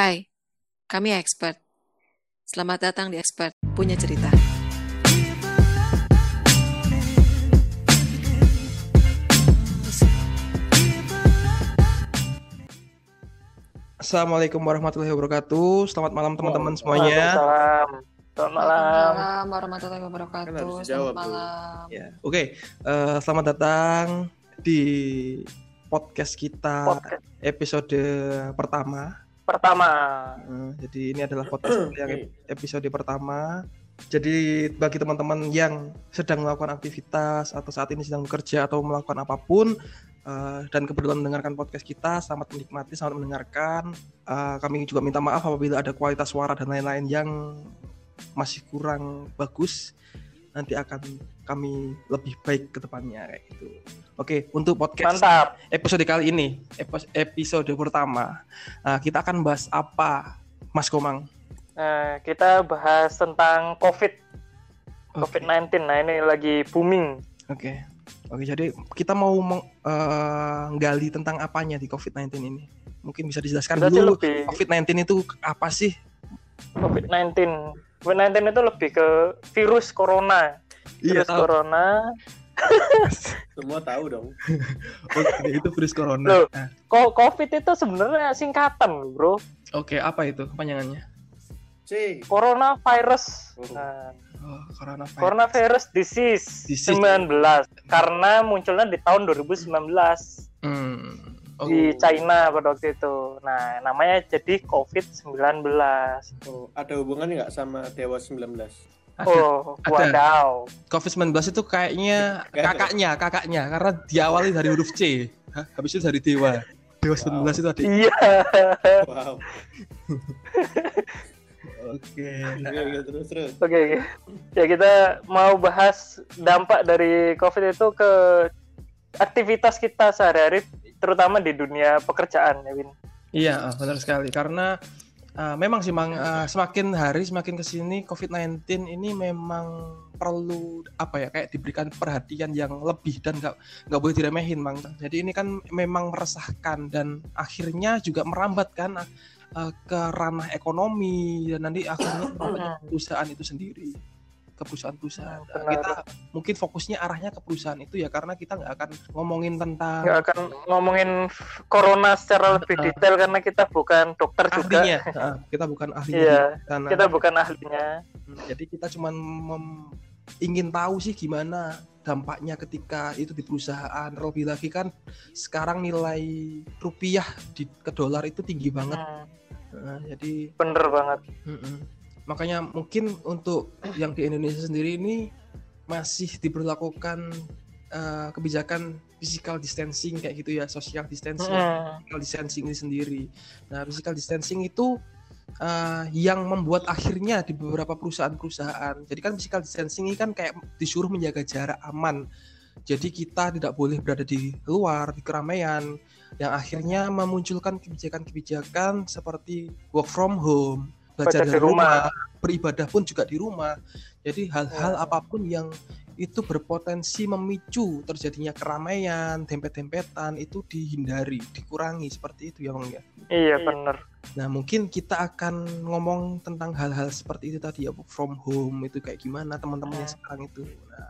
Hai, kami expert. Selamat datang di Expert Punya Cerita. Assalamualaikum warahmatullahi wabarakatuh. Selamat malam teman-teman semuanya. Waalaikumsalam. Selamat malam. Malam warahmatullahi Kan wabarakatuh. harus Selamat malam. Ya, oke. Eh, selamat datang di podcast kita Podcast episode pertama. Pertama. Jadi ini adalah podcast yang ep- episode pertama. Jadi bagi teman-teman yang sedang melakukan aktivitas atau saat ini sedang bekerja atau melakukan apa pun eh, dan kebetulan mendengarkan podcast kita, selamat menikmati, selamat mendengarkan. Eh, kami juga minta maaf apabila ada kualitas suara dan lain-lain yang masih kurang bagus. Nanti akan kami lebih baik ke depannya kayak gitu. Oke, untuk podcast Mantap. episode kali ini, epi- episode pertama, uh, kita akan bahas apa, Mas Komang? Nah, kita bahas tentang COVID, Oke, COVID-19. Nah, ini lagi booming. Oke, oke. Jadi kita mau meng- uh, nggali tentang apanya di COVID-19 ini? Mungkin bisa dijelaskan sih dulu lebih COVID-19 itu apa sih? COVID-19. COVID-19 itu lebih ke virus corona. Iya Virus tahu. corona. Semua tahu dong. Oke, itu virus corona. Loh. Nah, Kok COVID itu sebenarnya singkatan, Bro. Oke, apa itu kepanjangannya? C. Coronavirus. Oh. Nah, Oh, coronavirus. coronavirus disease, Disease. 19 karena munculnya di tahun 2019 Hmm. Oh, di China pada waktu itu. Nah, namanya jadi COVID-19. Oh, ada hubungannya nggak sama Dewa 19? ada. Oh, Ada. wadaw. COVID-19 itu kayaknya ada. kakaknya, kakaknya karena diawali dari huruf C. Hah? Habis itu dari dewa. Dewa 19 itu tadi. Iya. Wow. Oke. Oke, oke, terus terus. Oke, oke. Ya kita mau bahas dampak dari COVID itu ke aktivitas kita sehari-hari terutama di dunia pekerjaan ya, Win. Iya, ah, benar sekali. Karena ah, memang sih, Mang, ah, semakin hari semakin ke sini COVID-19 ini memang perlu apa ya kayak diberikan perhatian yang lebih dan nggak nggak boleh diremehin, Mang. Jadi ini kan memang meresahkan dan akhirnya juga merambat kan ah, ke ranah ekonomi dan nanti akhirnya merambat ke perusahaan itu sendiri ke perusahaan-perusahaan. Nah, Benar. kita mungkin fokusnya arahnya ke perusahaan itu ya karena kita nggak akan ngomongin tentang Nggak akan ngomongin corona secara lebih Ah. detail karena kita bukan dokter juga. ahlinya. Ah, kita bukan ahlinya. Iya, sana. Kita bukan ahlinya. Jadi kita cuman mem- ingin tahu sih gimana dampaknya ketika itu di perusahaan. Terlebih lagi kan sekarang nilai rupiah di ke dolar itu tinggi banget. Hmm, Nah, jadi bener banget. Makanya mungkin untuk yang di Indonesia sendiri ini masih diberlakukan eh, kebijakan physical distancing kayak gitu ya, social distancing Hmm, physical distancing ini sendiri. Nah, physical distancing itu uh, yang membuat akhirnya di beberapa perusahaan-perusahaan. Jadi kan physical distancing ini kan kayak disuruh menjaga jarak aman. Jadi kita tidak boleh berada di luar, di keramaian, yang akhirnya memunculkan kebijakan-kebijakan seperti work from home, belajar dari rumah. rumah, beribadah pun juga di rumah. Jadi hal-hal Ya. apa pun yang itu berpotensi memicu terjadinya keramaian, dempet-dempetan itu dihindari, dikurangi seperti itu ya Bang ya. iya Iya. bener. Nah, mungkin kita akan ngomong tentang hal-hal seperti itu tadi ya, from home itu kayak gimana teman-temannya Hmm. sekarang itu. Nah,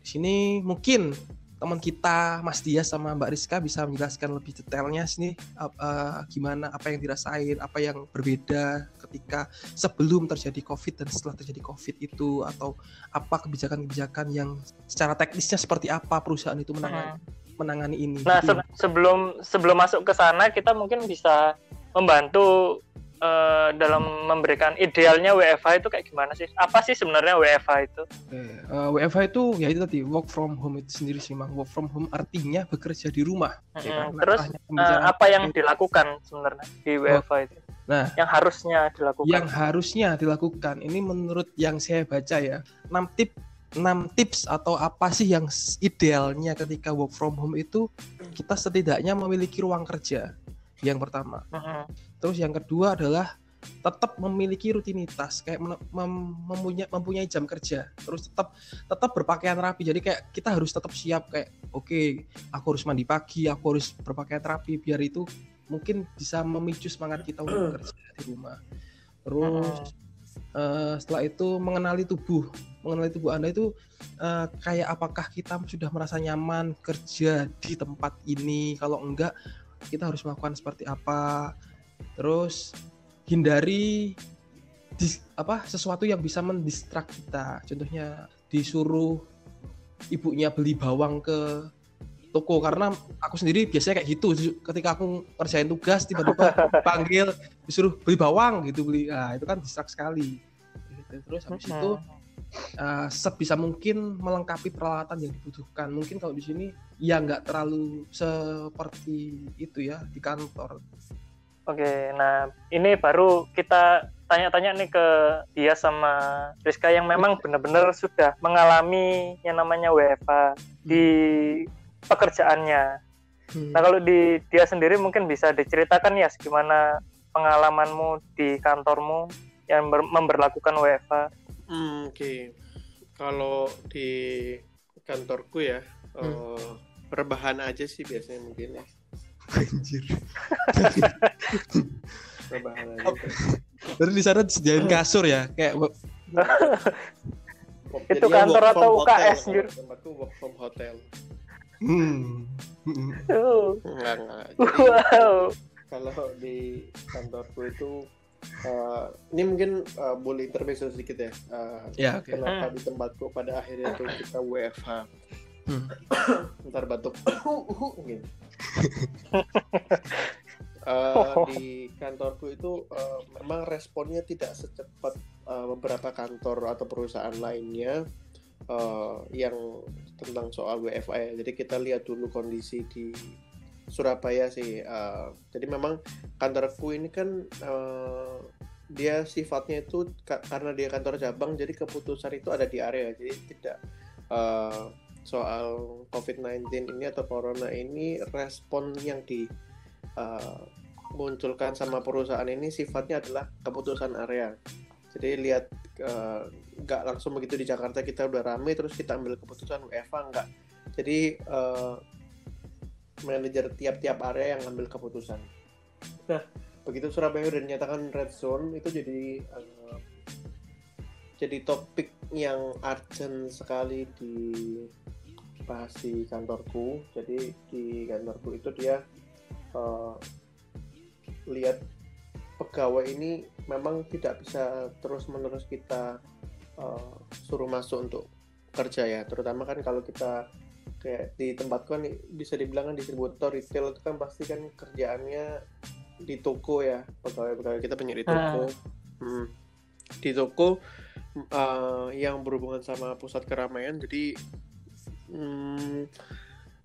di sini mungkin teman kita Mas Dias sama Mbak Rizka bisa menjelaskan lebih detailnya sini ap- eh, gimana apa yang dirasain, apa yang berbeda ketika sebelum terjadi Covid dan setelah terjadi Covid itu atau apa kebijakan-kebijakan yang secara teknisnya seperti apa perusahaan itu menangani, menangani ini. Nah, Gitu. se- sebelum sebelum masuk ke sana kita mungkin bisa membantu eh, dalam memberikan idealnya WFH itu kayak gimana sih? Apa sih sebenarnya WFH itu? Oke, eh, WFH itu ya itu tadi work from home itu sendiri sih Mang. Work from home artinya bekerja di rumah. Ya Mm-mm. kan? Terus Eh, pembicaraan apa yang itu. dilakukan sebenarnya di WFH itu? Nah. yang harusnya dilakukan. yang harusnya dilakukan ini menurut yang saya baca ya 6 tip 6 tips atau apa sih yang idealnya ketika work from home itu kita setidaknya memiliki ruang kerja yang pertama. Terus yang kedua adalah tetap memiliki rutinitas kayak mem- mempunyai mempunyai jam kerja. Terus tetap tetap berpakaian rapi. Jadi kayak kita harus tetap siap kayak oke aku harus mandi pagi aku harus berpakaian rapi. Biar itu mungkin bisa memicu semangat kita untuk kerja di rumah. Terus eh, setelah itu mengenali tubuh, mengenali tubuh anda itu eh, kayak apakah kita sudah merasa nyaman kerja di tempat ini? Kalau enggak, kita harus melakukan seperti apa? Terus hindari dis- apa sesuatu yang bisa mendistrak kita. Contohnya disuruh ibunya beli bawang ke toko karena aku sendiri biasanya kayak gitu ketika aku ngerjain tugas tiba-tiba panggil disuruh beli bawang gitu beli ah itu kan distrak sekali Gitu. terus habis itu uh, sebisa mungkin melengkapi peralatan yang dibutuhkan mungkin kalau di sini ya nggak terlalu seperti itu ya di kantor Oke, nah ini baru kita tanya-tanya nih ke dia sama Rizka yang memang benar-benar sudah mengalami yang namanya WFH di pekerjaannya. Hmm. Nah kalau di dia sendiri mungkin bisa diceritakan ya gimana pengalamanmu di kantormu yang memberlakukan WFH. Hmm, Oke, kalau di kantorku ya Hmm. eh, rebahan aja sih biasanya mungkin ya Anjir. rebahan aja. Terus di sana disediain kasur ya, kayak Itu kantor atau hotel, UKS, kalau Jur? Tempatku work from hotel. hmm. hmm. Uh, Enggak, enggak. Jadi, wow. kalau di kantorku itu eh, ini mungkin eh, boleh intermezzo sedikit ya. Eh, Ya, oke. Kenapa di tempatku pada akhirnya tuh kita WFH. Hmm. Ntar batuk. gitu. Eh, di kantorku itu eh, memang responnya tidak secepat eh, beberapa kantor atau perusahaan lainnya eh, yang tentang soal WFA ya. Jadi kita lihat dulu kondisi di Surabaya sih. eh, jadi memang kantorku ini kan eh, dia sifatnya itu ka- karena dia kantor cabang, jadi keputusan itu ada di area. Jadi tidak eh, soal COVID-19 ini atau corona ini respon yang di uh, munculkan sama perusahaan ini sifatnya adalah keputusan area. Jadi lihat uh, nggak langsung begitu di Jakarta kita udah rame terus kita ambil keputusan WFA nggak. Jadi uh, manajer tiap-tiap area yang ambil keputusan. Nah begitu Surabaya udah dinyatakan red zone itu jadi uh, jadi topik yang urgent sekali dibahas di kantorku. Jadi di kantorku itu dia uh, lihat pegawai ini memang tidak bisa terus-menerus kita uh, suruh masuk untuk kerja ya. Terutama kan kalau kita kayak di tempatku kan bisa dibilang kan distributor retail itu kan pasti kan kerjaannya di toko ya pegawai-pegawai kita banyak di toko. Hmm. Di toko uh, yang berhubungan sama pusat keramaian jadi hmm,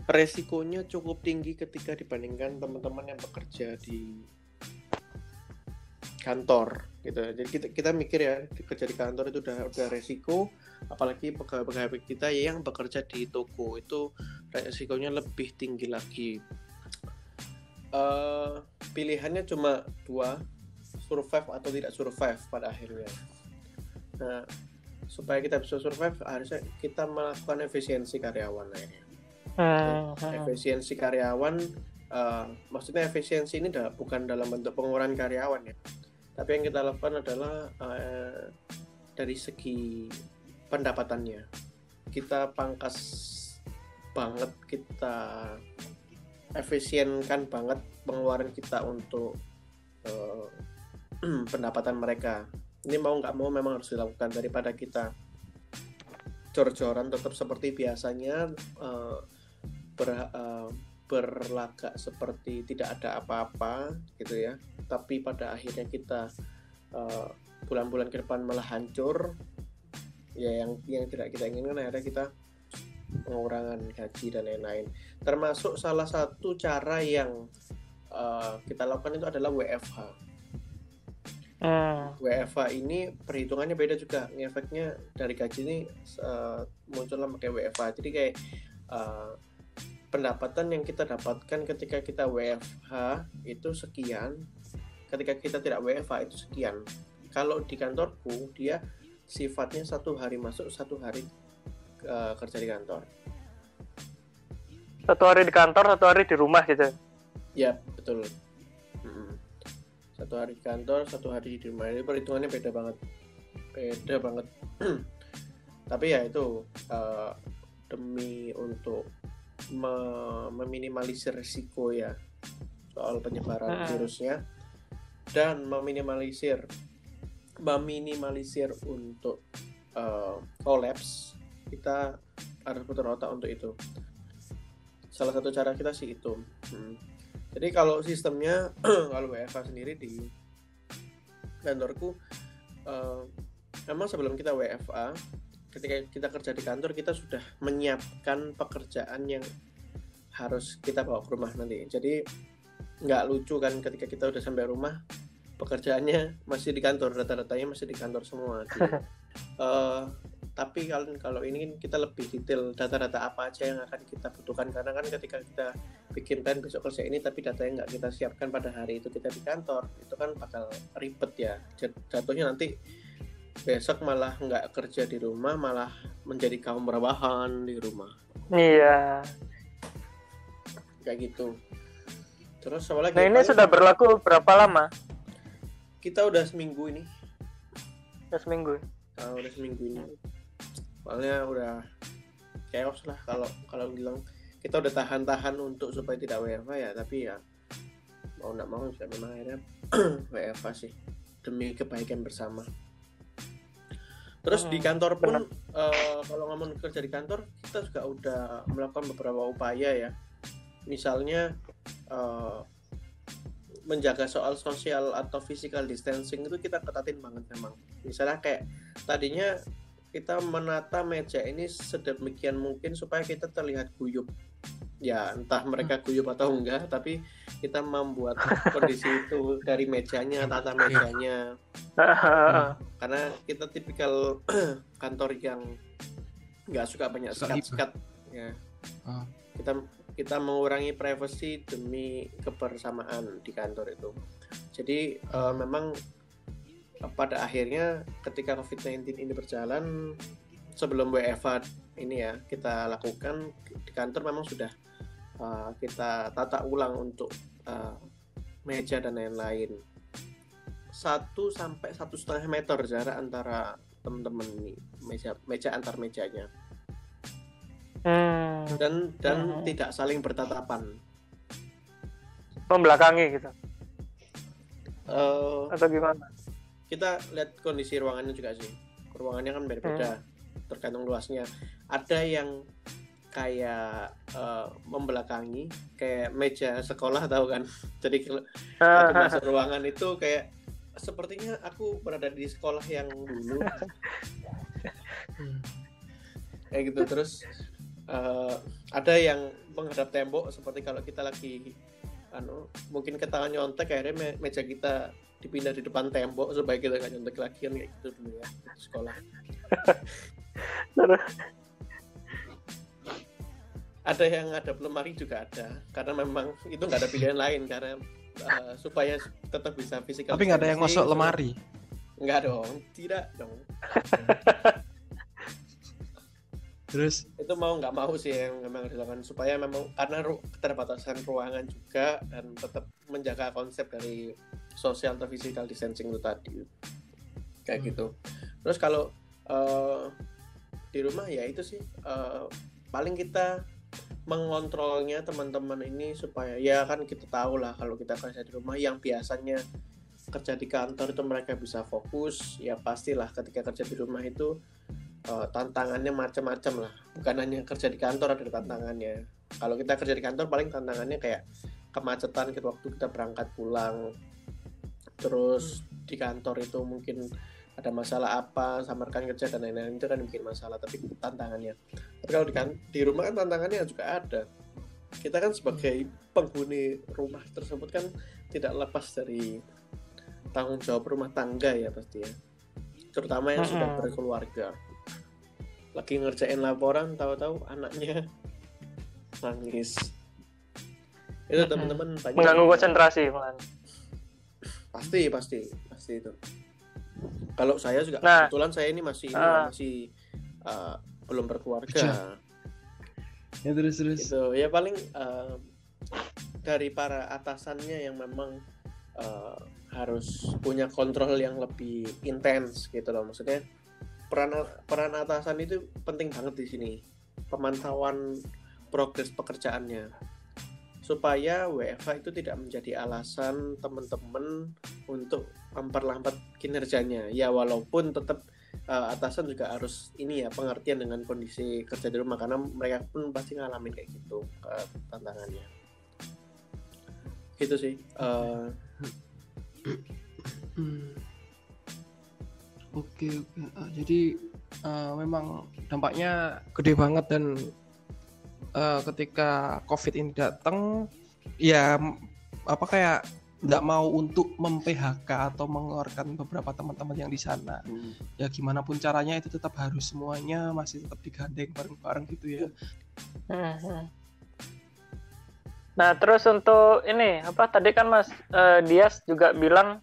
resikonya cukup tinggi ketika dibandingkan teman-teman yang bekerja di kantor gitu jadi kita, kita mikir ya kerja di kantor itu udah udah resiko apalagi pegawai-pegawai kita yang bekerja di toko itu resikonya lebih tinggi lagi. Eh, pilihannya cuma dua survive atau tidak survive pada akhirnya. Nah supaya kita bisa survive harusnya kita melakukan efisiensi karyawan akhirnya. Hmm, hmm. efisiensi karyawan eh, maksudnya efisiensi ini dah- bukan dalam bentuk pengurangan karyawan ya. Tapi yang kita lakukan adalah eh, dari segi pendapatannya. Kita pangkas banget kita efisienkan banget pengeluaran kita untuk eh, pendapatan mereka. Ini mau nggak mau memang harus dilakukan. Daripada kita jor-joran tetap seperti biasanya eh, ber- eh, berlagak seperti tidak ada apa-apa gitu ya. Tapi pada akhirnya kita eh, bulan-bulan ke depan malah hancur ya yang yang tidak kita inginkan akhirnya kita pengurangan gaji dan lain-lain. Termasuk salah satu cara yang eh, kita lakukan itu adalah WFH Hmm. WFH ini perhitungannya beda juga. Efeknya dari gaji ini uh, munculnya pakai WFH jadi kayak uh, pendapatan yang kita dapatkan ketika kita WFH itu sekian ketika kita tidak WFH itu sekian. Kalau di kantorku dia sifatnya satu hari masuk satu hari uh, kerja di kantor. Satu hari di kantor, satu hari di rumah gitu. ya betul. Satu hari di kantor satu hari di rumah. Ini perhitungannya beda banget. Beda banget. Tapi ya itu uh, demi untuk me- meminimalisir risiko ya soal penyebaran Hmm. virusnya dan meminimalisir meminimalisir untuk uh, kolaps kita harus putar otak untuk itu. Salah satu cara kita sih itu. Hmm. jadi kalau sistemnya kalau WFA sendiri di kantorku uh, memang sebelum kita WFA ketika kita kerja di kantor kita sudah menyiapkan pekerjaan yang harus kita bawa ke rumah nanti. Jadi nggak lucu kan ketika kita udah sampai rumah pekerjaannya masih di kantor data-datanya masih di kantor semua eh, tapi kalau kalau ini kan kita lebih detail data-data apa aja yang akan kita butuhkan. Karena kan ketika kita bikin plan besok kerja ini tapi datanya nggak kita siapkan pada hari itu kita di kantor itu kan bakal ribet ya. Jat- jatuhnya nanti besok malah nggak kerja di rumah malah menjadi kaum rebahan di rumah. Iya. kayak gitu. Terus lagi? Nah ini Paling sudah berlaku berapa lama? Kita udah seminggu ini. Sudah seminggu. Ah, udah seminggu ini. Soalnya udah chaos lah kalau kalau bilang. Kita udah tahan-tahan untuk supaya tidak WFA ya tapi ya mau nggak mau ya memang akhirnya WFA sih demi kebaikan bersama. Terus di Hmm, kantor pun eh, kalau ngomong kerja di kantor kita juga udah melakukan beberapa upaya ya. Misalnya eh, menjaga soal sosial atau physical distancing itu kita ketatin banget memang. Misalnya kayak tadinya kita menata meja ini sedemikian mungkin supaya kita terlihat guyup. Ya entah mereka guyup atau enggak tapi kita membuat kondisi itu dari mejanya tata mejanya. Karena kita tipikal kantor yang nggak suka banyak sekat-sekat ya. Ah. kita kita mengurangi privacy demi kebersamaan di kantor itu. Jadi eh, memang eh, pada akhirnya ketika COVID-19 ini berjalan sebelum WFA ini ya kita lakukan di kantor memang sudah eh, kita tata ulang untuk eh, meja dan lain-lain. Satu sampai satu setengah meter jarak antara teman-teman meja meja antar mejanya Hmm, dan dan Hmm. tidak saling bertatapan. Membelakangi gitu. Eh, Atau gimana? kita lihat kondisi ruangannya juga sih. Ruangannya kan berbeda tergantung luasnya. Ada yang kayak eh, membelakangi kayak meja sekolah tahu kan? Jadi kalau masuk ruangan itu kayak sepertinya aku berada di sekolah yang dulu. Kayak gitu terus eh, ada yang menghadap tembok seperti kalau kita lagi anu mungkin ke tangan nyontek akhirnya me- meja kita dipindah di depan tembok supaya kita nggak nyontek lagi kan kayak gitu dulu ya di sekolah. Ada yang ada lemari juga ada karena memang itu nggak ada pilihan lain karena eh, supaya tetap bisa physical Tapi nggak ada yang masuk lemari. nggak dong tidak dong Terus? Itu mau nggak mau sih yang memang dilakukan supaya memang karena ru- keterbatasan ruangan juga dan tetap menjaga konsep dari social atau physical distancing itu tadi. Kayak Hmm. gitu. Terus kalau eh, di rumah ya itu sih eh, paling kita mengontrolnya teman-teman ini supaya ya kan kita tahu lah kalau kita kerja di rumah yang biasanya kerja di kantor itu mereka bisa fokus ya pastilah ketika kerja di rumah itu eh, tantangannya macam-macam lah. Bukan hanya kerja di kantor ada tantangannya. Kalau kita kerja di kantor paling tantangannya kayak kemacetan ketika waktu kita berangkat pulang. Terus di kantor itu mungkin ada masalah apa sama rekan kerja dan lain-lain itu kan bikin masalah tapi tantangannya. Tapi kalau di, kan- di rumah kan tantangannya juga ada. Kita kan sebagai penghuni rumah tersebut kan tidak lepas dari tanggung jawab rumah tangga ya pasti ya. Terutama yang sudah berkeluarga lagi ngerjain laporan tahu-tahu anaknya nangis itu teman-teman banyak Mengganggu konsentrasi malah. pasti pasti pasti itu kalau saya juga Nah. kebetulan saya ini masih Ah. masih uh, belum berkeluarga ya terus terus. gitu ya paling uh, dari para atasannya yang memang uh, harus punya kontrol yang lebih intens gitu loh maksudnya peran peran atasan itu penting banget di sini. Pemantauan progres pekerjaannya. Supaya WFH itu tidak menjadi alasan teman-teman untuk memperlambat kinerjanya. Ya walaupun tetap uh, atasan juga harus ini ya pengertian dengan kondisi kerja di rumah. Karena mereka pun pasti ngalamin kayak gitu uh, tantangannya. Gitu sih uh. Oke oke. Ah, jadi uh, memang dampaknya gede banget dan uh, ketika COVID ini datang, ya apa kayak nggak mau untuk mem-PHK atau mengeluarkan beberapa teman-teman yang di sana. Ya gimana pun caranya itu tetap harus semuanya masih tetap digandeng bareng-bareng gitu ya. Mhm. Nah, terus untuk ini apa tadi kan Mas eh, Dias juga bilang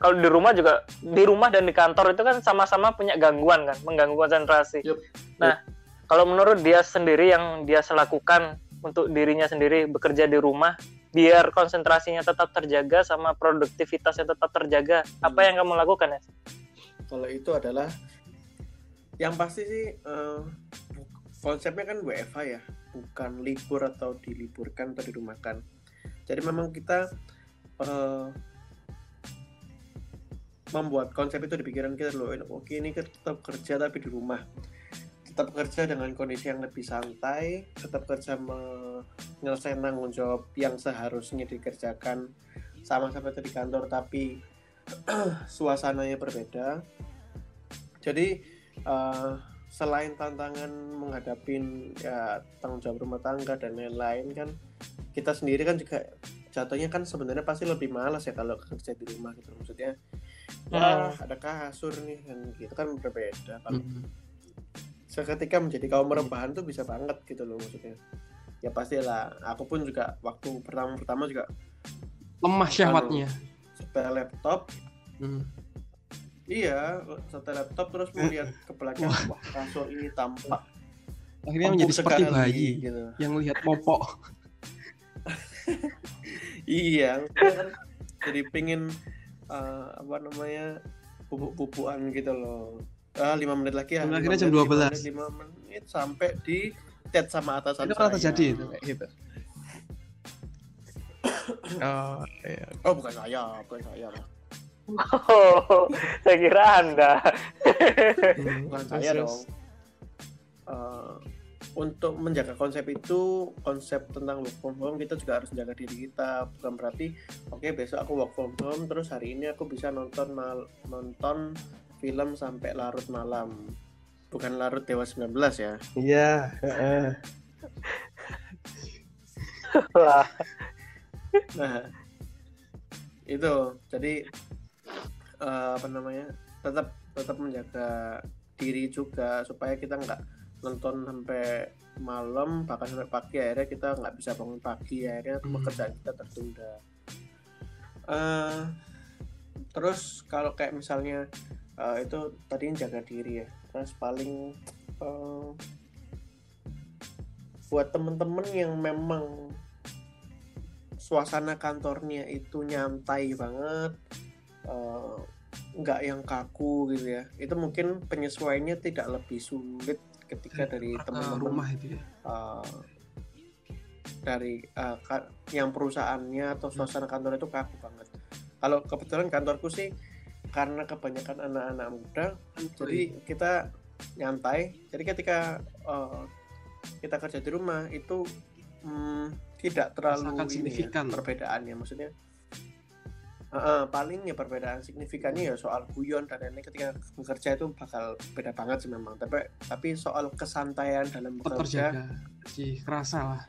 kalau di rumah juga di rumah dan di kantor itu kan sama-sama punya gangguan kan, mengganggu konsentrasi. Yup. Nah, kalau menurut Dias sendiri yang dia lakukan untuk dirinya sendiri bekerja di rumah biar konsentrasinya tetap terjaga sama produktivitasnya tetap terjaga, apa yang kamu lakukan ya? kalau itu adalah yang pasti sih eh, konsepnya kan WFH ya bukan libur atau diliburkan atau dirumahkan jadi memang kita eh, membuat konsep itu di pikiran kita loh. Oke ini tetap kerja tapi di rumah. Tetap kerja dengan kondisi yang lebih santai tetap kerja menyelesaikan tanggung jawab yang seharusnya dikerjakan sama seperti di kantor tapi suasananya berbeda. Jadi eh, selain tantangan menghadapi ya tanggung jawab rumah tangga dan lain-lain kan kita sendiri kan juga jatuhnya kan sebenarnya pasti lebih malas ya kalau kerja di rumah gitu. Maksudnya ya ada kasur nih kan gitu kan berbeda kalau Hmm. seketika menjadi kaum rebahan tuh bisa banget gitu loh maksudnya ya pastilah aku pun juga waktu pertama-pertama juga Lemah syahwatnya. setel laptop Hmm. iya setel laptop terus melihat ke belakang wah kasur ini tampak Akhirnya menjadi seperti bayi gitu yang lihat popok. iya kan jadi pingin eh, apa namanya bubuk-bubukan gitu loh ah lima menit lagi ya akhirnya jam 12. menit, lima menit sampai di chat sama atasan Itu pernah terjadi itu kayak gitu. Oh, iya. oh bukan saya bukan saya Oh, saya kira Anda. Hmm, bukan saya dong Eh, untuk menjaga konsep itu konsep tentang work from home kita juga harus menjaga diri kita. Bukan berarti oke besok aku work from home terus hari ini aku bisa nonton mal- nonton film sampai larut malam. Bukan larut dewa 19 ya. Iya. Wah, nah itu. Jadi eh, apa namanya tetap tetap menjaga diri juga supaya kita nggak nonton sampai malam bahkan sampai pagi akhirnya kita nggak bisa bangun pagi akhirnya Hmm. pekerjaan kita tertunda Eh, terus kalau kayak misalnya eh, itu tadi jaga diri ya terus paling eh, buat temen-temen yang memang suasana kantornya itu nyantai banget nggak yang kaku gitu ya itu mungkin penyesuaiannya tidak lebih sulit ketika dari teman-teman rumah itu ya. eh, dari ka- yang perusahaannya atau suasana kantor itu kaku banget. Kalau kebetulan kantorku sih karena kebanyakan anak-anak muda jadi kita nyantai. Jadi ketika eh, kita kerja di rumah itu mm, tidak terlalu Rasakan ini ya, signifikan. perbedaannya. Maksudnya eh, paling ya perbedaan signifikannya ya soal guyon dan lain-lain ketika bekerja itu bakal beda banget sih memang tapi tapi soal kesantaian dalam bekerja sih kerasa lah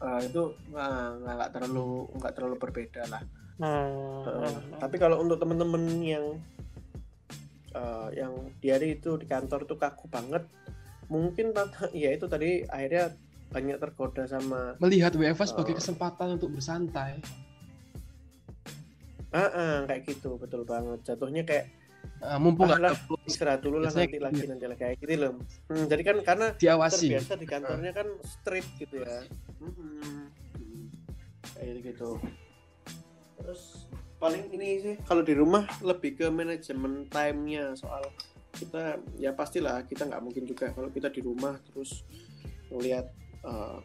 eh, itu nggak nggak nggak terlalu nggak terlalu berbeda lah Hmm. Eh, tapi kalau untuk temen-temen yang eh, yang di hari itu di kantor tuh kaku banget mungkin ya itu tadi akhirnya banyak tergoda sama melihat WFH sebagai Oh. kesempatan untuk bersantai ah ah, kayak gitu betul banget. Jatuhnya kayak Eh, mumpung Ah, lah, istirahat dulu lah nanti gitu lagi ya. nanti lagi. Kayak gitu loh. Hmm, jadi kan karena diawasi. terbiasa di kantornya kan street gitu ya. Mm-mm. kayak gitu. Terus paling ini sih kalau di rumah lebih ke manajemen time-nya. Soal kita ya pastilah kita nggak mungkin juga kalau kita di rumah terus ngelihat uh,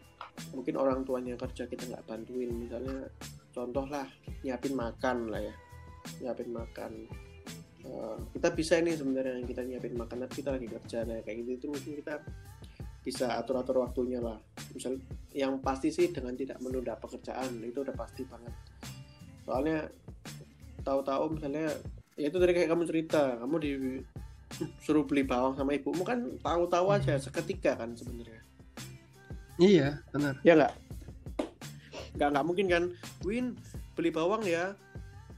mungkin orang tuanya kerja kita nggak bantuin. Misalnya contoh lah nyiapin makan lah ya. Nyiapin makan. Uh, kita bisa ini sebenarnya yang kita nyiapin makan tapi kita lagi kerja nah kayak gitu itu mungkin kita bisa atur atur waktunya lah. Misal yang pasti sih dengan tidak menunda pekerjaan itu udah pasti banget. Soalnya tahu-tahu misalnya ya itu dari kayak kamu cerita kamu di suruh beli bawang sama ibumu kan tahu-tahu aja seketika kan sebenarnya. Iya benar. Ya nggak nggak nggak mungkin kan? Win beli bawang ya.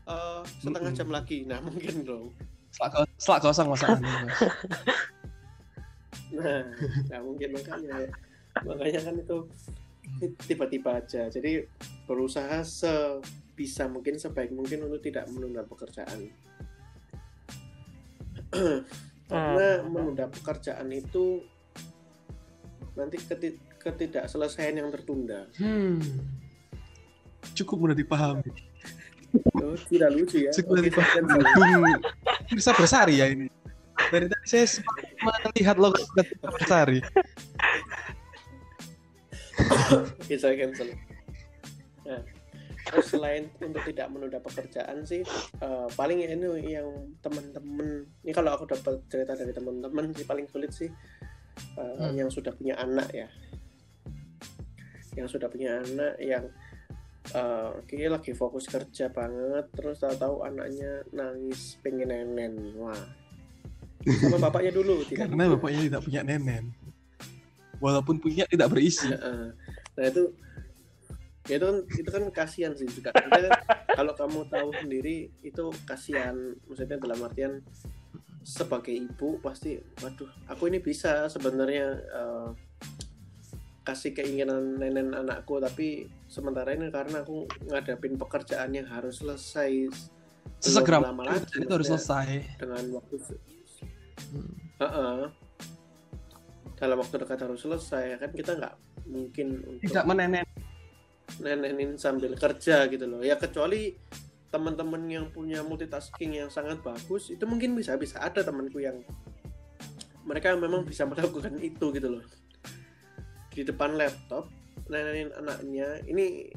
Uh, setengah jam lagi. Nah mungkin dong. Selak, selak kosong masakan nah nggak mungkin makanya makanya kan itu tiba-tiba aja. Jadi berusaha se bisa mungkin sebaik mungkin untuk tidak menunda pekerjaan. Karena hmm. menunda pekerjaan itu nanti ketid ketidakselesaian yang tertunda. Hmm. Cukup mudah dipahami. Oh, tidak lucu ya. Cukup mudah dipahami. bisa bersari ya ini. Dari tadi saya melihat logo bersari. Bisa cancel. Nah terus selain untuk tidak menunda pekerjaan sih uh, paling ya ini yang teman-teman ini kalau aku dapat cerita dari teman-teman sih paling sulit sih uh, hmm. yang sudah punya anak ya. Yang sudah punya anak yang uh, kayaknya lagi fokus kerja banget terus tahu-tahu anaknya nangis pengen nenen wah. Sama bapaknya dulu tidak karena bapaknya tidak punya nenen walaupun punya tidak berisi. Nah itu ya itu kan itu kan kasihan sih juga. Kan, kalau kamu tahu sendiri itu kasihan. Maksudnya dalam artian sebagai ibu pasti waduh aku ini bisa sebenarnya uh, kasih keinginan nenek anakku tapi sementara ini karena aku ngadapin pekerjaan yang harus selesai sesegera lama lagi itu harus selesai. Dengan waktu hmm. uh -uh. dalam waktu dekat harus selesai kan? Kita nggak mungkin untuk tidak menenek nenenin sambil kerja gitu loh. Ya kecuali teman-teman yang punya multitasking yang sangat bagus itu mungkin bisa bisa ada temanku yang mereka memang bisa melakukan itu gitu loh. Di depan laptop nenenin anaknya ini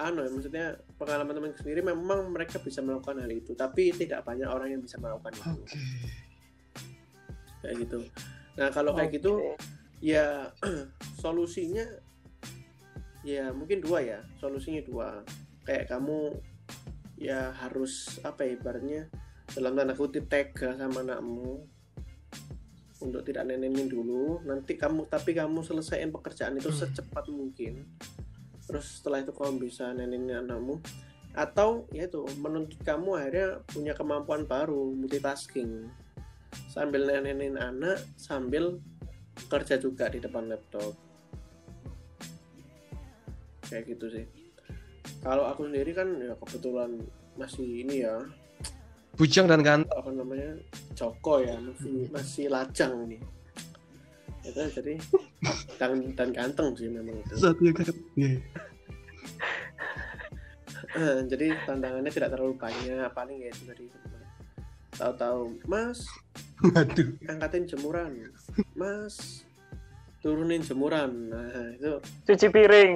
anu ya maksudnya pengalaman teman sendiri memang mereka bisa melakukan hal itu tapi tidak banyak orang yang bisa melakukan itu. Okay. kayak gitu. Nah kalau kayak gitu ya solusinya ya mungkin dua ya solusinya dua. Kayak kamu ya harus apa ya ibaratnya dalam tanda kutip tega sama anakmu untuk tidak nenenin dulu. Nanti kamu tapi kamu selesaiin pekerjaan itu hmm. secepat mungkin. Terus setelah itu kamu bisa nenenin anakmu. Atau ya itu menuntut kamu akhirnya punya kemampuan baru multitasking. Sambil nenenin anak sambil kerja juga di depan laptop. Kayak gitu sih. Kalau aku sendiri kan ya kebetulan masih ini ya. Bujang dan ganteng apa namanya Joko ya masih masih lajang ini. Itu jadi dan dan ganteng sih memang itu. Satu yang yeah. jadi tantangannya tidak terlalu banyak paling ya itu tadi. Tahu-tahu mas Waduh. angkatin jemuran. Mas turunin jemuran. Nah itu cuci piring.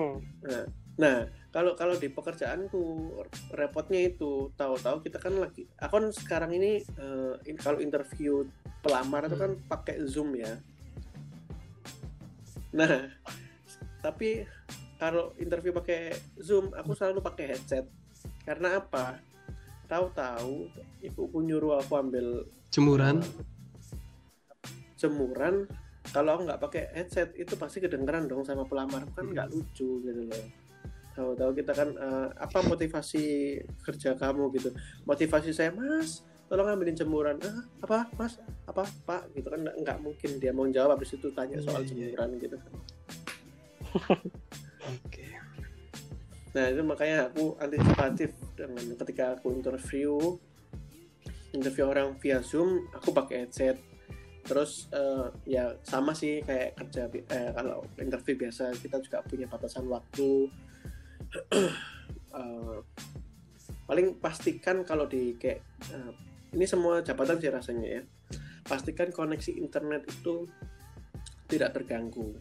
Nah, nah kalau kalau di pekerjaanku repotnya itu tahu-tahu kita kan lagi aku kan sekarang ini uh, in, kalau interview pelamar itu kan hmm. pakai zoom ya. Nah tapi kalau interview pakai zoom aku selalu pakai headset. Karena apa? Tahu-tahu ibuku nyuruh aku ambil jemuran? uh, jemuran. Kalau aku nggak pakai headset itu pasti kedengeran dong sama pelamar kan nggak lucu gitu loh tahu-tahu kita kan uh, apa motivasi kerja kamu gitu. Motivasi saya mas tolong ambilin jemuran. Ah, apa mas? Apa pak? Gitu kan nggak mungkin dia mau jawab habis itu tanya soal yeah, iya. jemuran gitu. Kan oke. Nah itu makanya aku antisipatif dengan ketika aku interview interview orang via zoom aku pakai headset. Terus uh, ya sama sih kayak kerja eh, kalau interview biasa kita juga punya batasan waktu uh, paling pastikan kalau di kayak uh, ini semua jabatan sih rasanya ya. Pastikan koneksi internet itu tidak terganggu.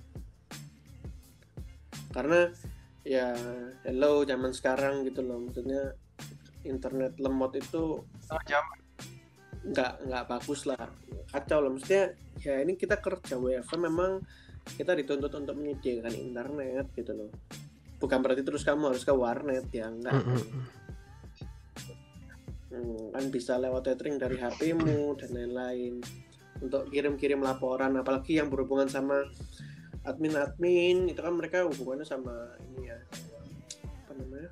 Karena ya hello zaman sekarang gitu loh maksudnya internet lemot itu nggak nggak bagus lah. Kacau lah maksudnya ya ini kita kerja WFH memang kita dituntut untuk menyediakan internet gitu loh bukan berarti terus kamu harus ke warnet ya enggak. Hmm, kan bisa lewat tethering dari HP-mu dan lain-lain. Untuk kirim-kirim laporan apalagi yang berhubungan sama admin-admin itu kan mereka hubungannya sama ini ya apa namanya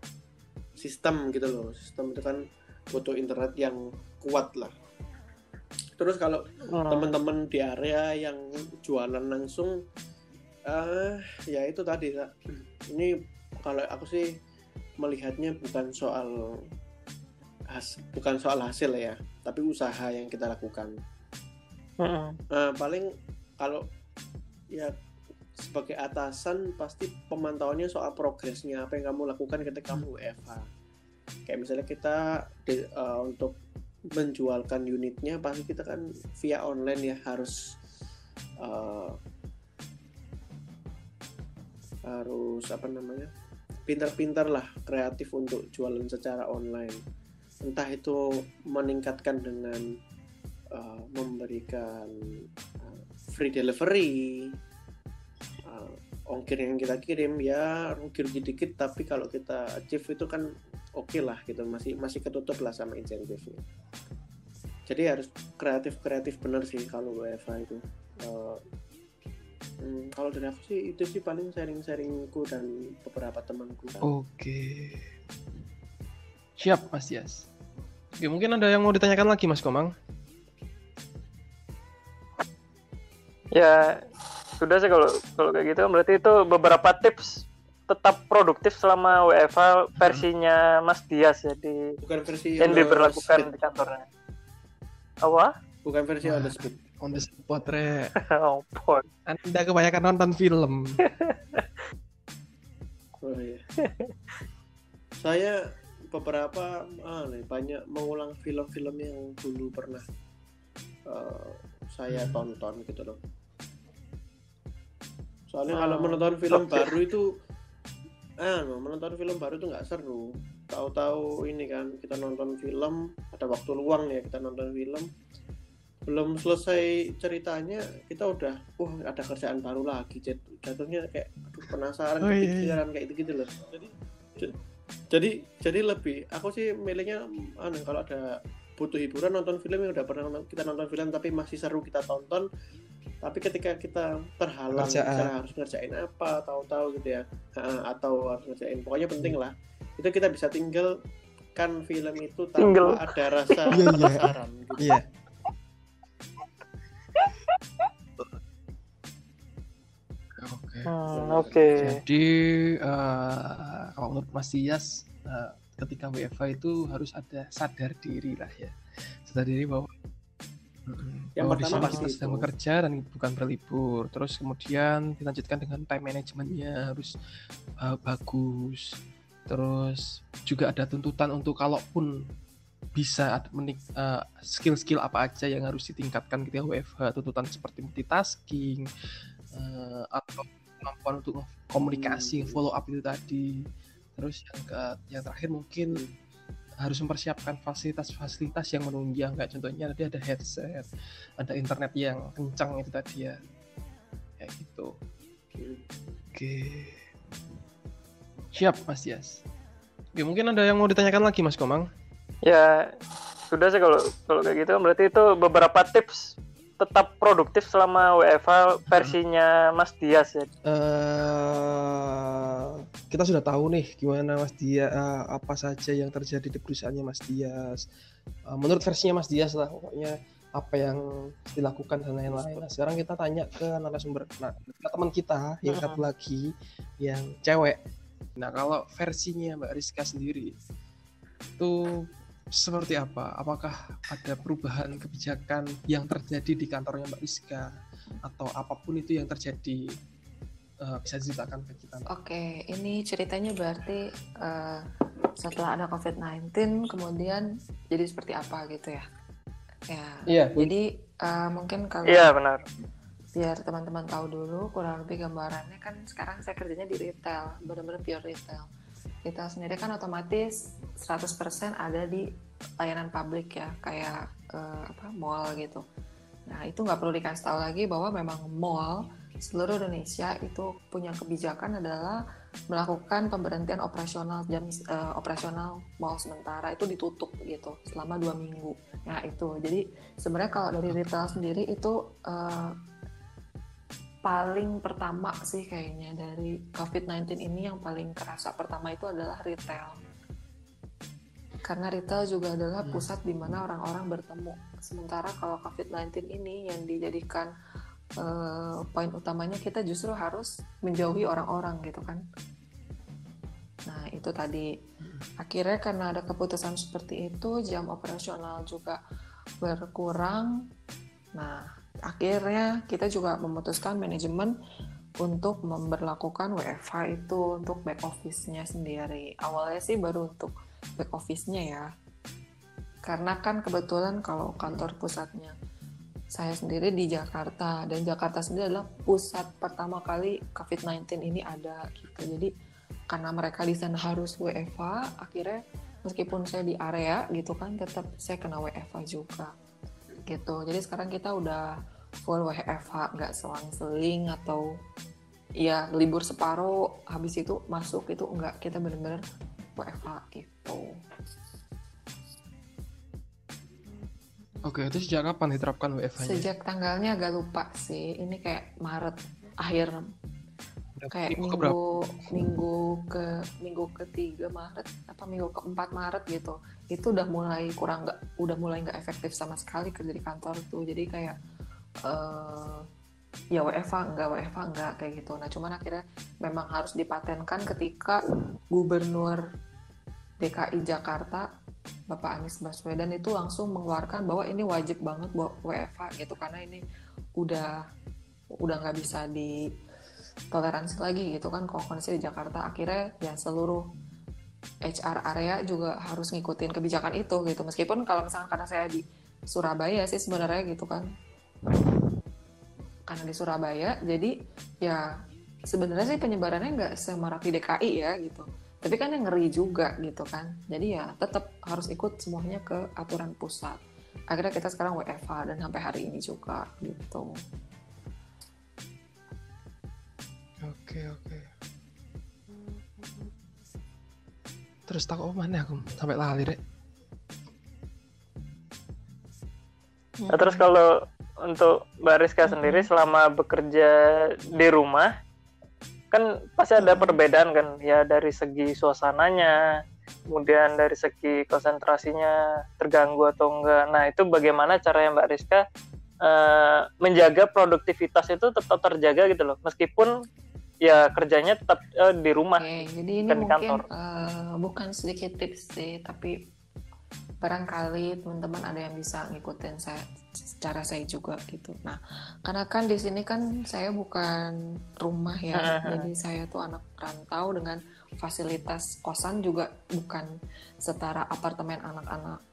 sistem gitu loh. Sistem itu kan butuh internet yang kuat lah. Terus kalau hmm. teman-teman di area yang jualan langsung uh, ya itu tadi ini kalau aku sih melihatnya bukan soal has, bukan soal hasil ya tapi usaha yang kita lakukan. Uh, paling kalau ya sebagai atasan pasti pemantauannya soal progresnya apa yang kamu lakukan ketika kamu WFH kayak misalnya kita di, uh, untuk menjualkan unitnya pasti kita kan via online ya harus uh, harus apa namanya pintar-pintar lah kreatif untuk jualan secara online. Entah itu meningkatkan dengan uh, memberikan uh, free delivery uh, ongkir yang kita kirim ya ongkir dikit tapi kalau kita achieve itu kan oke okay lah gitu masih masih ketutup lah sama insentifnya. Jadi harus kreatif kreatif bener sih kalau WFA itu. Uh, hmm, kalau dari aku sih itu sih paling sharing-sharingku dan beberapa temanku. Oke. Okay. siap mas Yas. Oke, mungkin ada yang mau ditanyakan lagi Mas Komang? Ya sudah sih kalau kalau kayak gitu. Berarti itu beberapa tips tetap produktif selama WFH versinya Mas Dias jadi bukan versi yang diberlakukan di kantornya. Apa? Bukan versi on the speed on the spot re oh, anda kebanyakan nonton film oh, iya. saya beberapa ah, banyak mengulang film-film yang dulu pernah uh, saya tonton gitu loh soalnya oh. kalau menonton film okay. baru itu ah menonton film baru itu nggak seru tahu-tahu ini kan kita nonton film ada waktu luang ya kita nonton film belum selesai ceritanya kita udah wah ada kerjaan baru lagi jatuhnya kayak aduh penasaran oh, iya, kepikiran iya. kayak gitu gitu loh jadi jadi jadi lebih aku sih milihnya anu kalau ada butuh hiburan nonton film yang udah pernah kita nonton film tapi masih seru kita tonton tapi ketika kita terhalang misalnya harus ngerjain apa tahu-tahu gitu ya atau harus ngerjain pokoknya penting lah itu kita bisa tinggal kan film itu tanpa tinggal. ada rasa iya, iya. penasaran gitu. Iya. Hmm, Oke. Jadi uh, kalau menurut Mas Dias uh, ketika WFA itu harus ada sadar diri lah ya. Sadar diri bahwa yang bahwa pertama kita sedang bekerja dan bukan berlibur. Terus kemudian dilanjutkan dengan time managementnya harus uh, bagus. Terus juga ada tuntutan untuk kalaupun bisa menik uh, skill-skill apa aja yang harus ditingkatkan ketika WFH tuntutan seperti multitasking uh, atau kemampuan untuk komunikasi hmm. follow up itu tadi. Terus yang ke yang terakhir mungkin harus mempersiapkan fasilitas-fasilitas yang menunjang kayak contohnya tadi ada headset ada internet yang kencang itu tadi ya. Kayak gitu. Oke. Siap mas Yas. Oke mungkin ada yang mau ditanyakan lagi mas Komang? Ya sudah sih kalau kalau kayak gitu. Berarti itu beberapa tips tetap produktif selama WFH versinya Mas Dias ya? Uh, kita sudah tahu nih gimana Mas Dias uh, apa saja yang terjadi di perusahaannya Mas Dias. Uh, menurut versinya Mas Dias lah pokoknya apa yang dilakukan dan lain-lain. Nah, sekarang kita tanya ke narasumber, nah, teman kita yang satu lagi yang cewek. Nah kalau versinya Mbak Rizka sendiri itu seperti apa? Apakah ada perubahan kebijakan yang terjadi di kantornya Mbak Rizka atau apa pun itu yang terjadi uh, bisa diceritakan ke kita? Oke, ini ceritanya berarti uh, setelah ada COVID-19 kemudian jadi seperti apa gitu ya. Ya. Iya. Jadi uh, mungkin kalau Iya benar. biar teman-teman tahu dulu kurang lebih gambarannya kan sekarang saya kerjanya di retail, benar-benar pure retail. Retail sendiri kan otomatis 100% ada di layanan publik ya, kayak uh, apa mall gitu. Nah, itu nggak perlu dikasih tahu lagi bahwa memang mall seluruh Indonesia itu punya kebijakan adalah melakukan pemberhentian operasional jam uh, operasional mall sementara itu ditutup gitu selama dua minggu. Nah itu jadi sebenarnya kalau dari retail sendiri itu uh, paling pertama sih kayaknya dari COVID-19 ini yang paling kerasa pertama itu adalah retail. Karena retail juga adalah pusat di mana orang-orang bertemu. Sementara kalau COVID-19 ini yang dijadikan uh, poin utamanya kita justru harus menjauhi orang-orang gitu kan. Nah, itu tadi akhirnya karena ada keputusan seperti itu, jam operasional juga berkurang. Nah, akhirnya kita juga memutuskan manajemen untuk memperlakukan WFH itu untuk back office-nya sendiri. Awalnya sih baru untuk back office-nya ya. Karena kan kebetulan kalau kantor pusatnya saya sendiri di Jakarta dan Jakarta sendiri adalah pusat pertama kali COVID-19 ini ada gitu. Jadi karena mereka di sana harus WFH, akhirnya meskipun saya di area gitu kan tetap saya kena WFH juga gitu. Jadi sekarang kita udah full WFH nggak selang-seling atau ya libur separuh habis itu masuk itu enggak kita bener-bener WFH gitu. Oke, itu sejak kapan diterapkan WFH-nya? Sejak tanggalnya agak lupa sih. Ini kayak Maret akhir kayak minggu minggu, minggu ke minggu ketiga Maret apa minggu keempat Maret gitu itu udah mulai kurang nggak udah mulai nggak efektif sama sekali kerja di kantor tuh jadi kayak uh, ya WFA enggak WFA enggak kayak gitu. Nah cuman akhirnya memang harus dipatenkan ketika Gubernur DKI Jakarta Bapak Anies Baswedan itu langsung mengeluarkan bahwa ini wajib banget buat WFA gitu karena ini udah udah nggak bisa ditoleransi lagi gitu kan kalau kondisi di Jakarta. Akhirnya ya seluruh HR area juga harus ngikutin kebijakan itu gitu. Meskipun kalau misalnya karena saya di Surabaya sih sebenarnya gitu kan. Karena di Surabaya jadi ya sebenarnya sih penyebarannya nggak semarak di DKI ya gitu. Tapi kan yang ngeri juga gitu kan. Jadi ya tetap harus ikut semuanya ke aturan pusat. Akhirnya kita sekarang WFH dan sampai hari ini juga gitu oke oke. Terus tak mana aku? Sampai lali deh Nah, terus kalau untuk Mbak Rizka sendiri selama bekerja di rumah kan pasti ada perbedaan kan? Ya dari segi suasananya, kemudian dari segi konsentrasinya terganggu atau enggak. Nah, itu bagaimana cara Mbak Rizka uh, menjaga produktivitas itu tetap terjaga gitu loh. Meskipun ya kerjanya tetap uh, di rumah. Oke, jadi ini mungkin uh, bukan sedikit tips sih, tapi barangkali teman-teman ada yang bisa ngikutin saya secara saya juga gitu. Nah, karena kan di sini kan saya bukan rumah ya, jadi saya tuh anak rantau dengan fasilitas kosan juga bukan setara apartemen anak-anak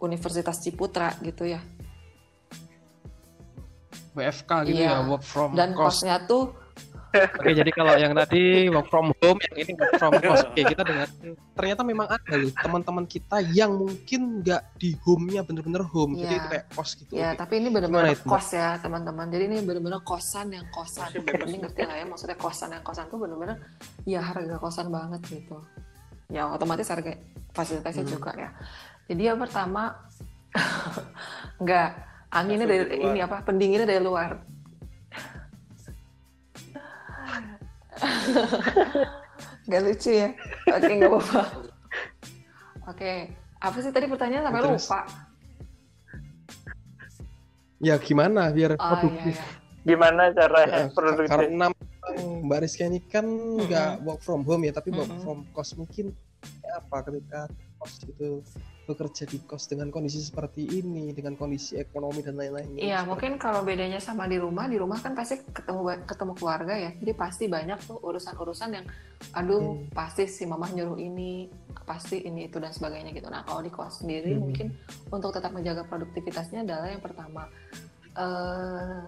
Universitas Ciputra gitu ya. WFK gitu iya. ya, work from Dan kosnya tuh Oke, jadi kalau yang tadi work from home, yang ini work from cost. Oke, kita dengar. Ternyata memang ada loh teman-teman kita yang mungkin nggak di home-nya bener-bener home, ya. jadi itu kayak kos gitu. Ya, Oke. tapi ini bener-bener kos ya teman-teman. Jadi ini bener-bener kosan yang kosan. Ini ngerti lah ya, maksudnya kosan yang kosan tuh bener-bener ya harga kosan banget gitu. Ya otomatis harga fasilitasnya hmm. juga ya. Jadi yang pertama nggak anginnya dari ini apa pendinginnya dari luar Gak lucu ya? Oke, gak apa-apa. Oke, apa sih tadi pertanyaan sampai Terus. lupa? Ya gimana biar oh, produktif? Iya, iya. Gimana cara ya, produktif? Karena Mbak Rizky ini kan nggak mm -hmm. work from home ya, tapi mm -hmm. work from cost mungkin ya apa ketika cost itu bekerja di kos dengan kondisi seperti ini, dengan kondisi ekonomi dan lain-lainnya. Iya, mungkin kalau bedanya sama di rumah, di rumah kan pasti ketemu ketemu keluarga ya. Jadi pasti banyak tuh urusan-urusan yang aduh, hmm. pasti si mamah nyuruh ini, pasti ini itu dan sebagainya gitu. Nah, kalau di kos sendiri hmm. mungkin untuk tetap menjaga produktivitasnya adalah yang pertama uh,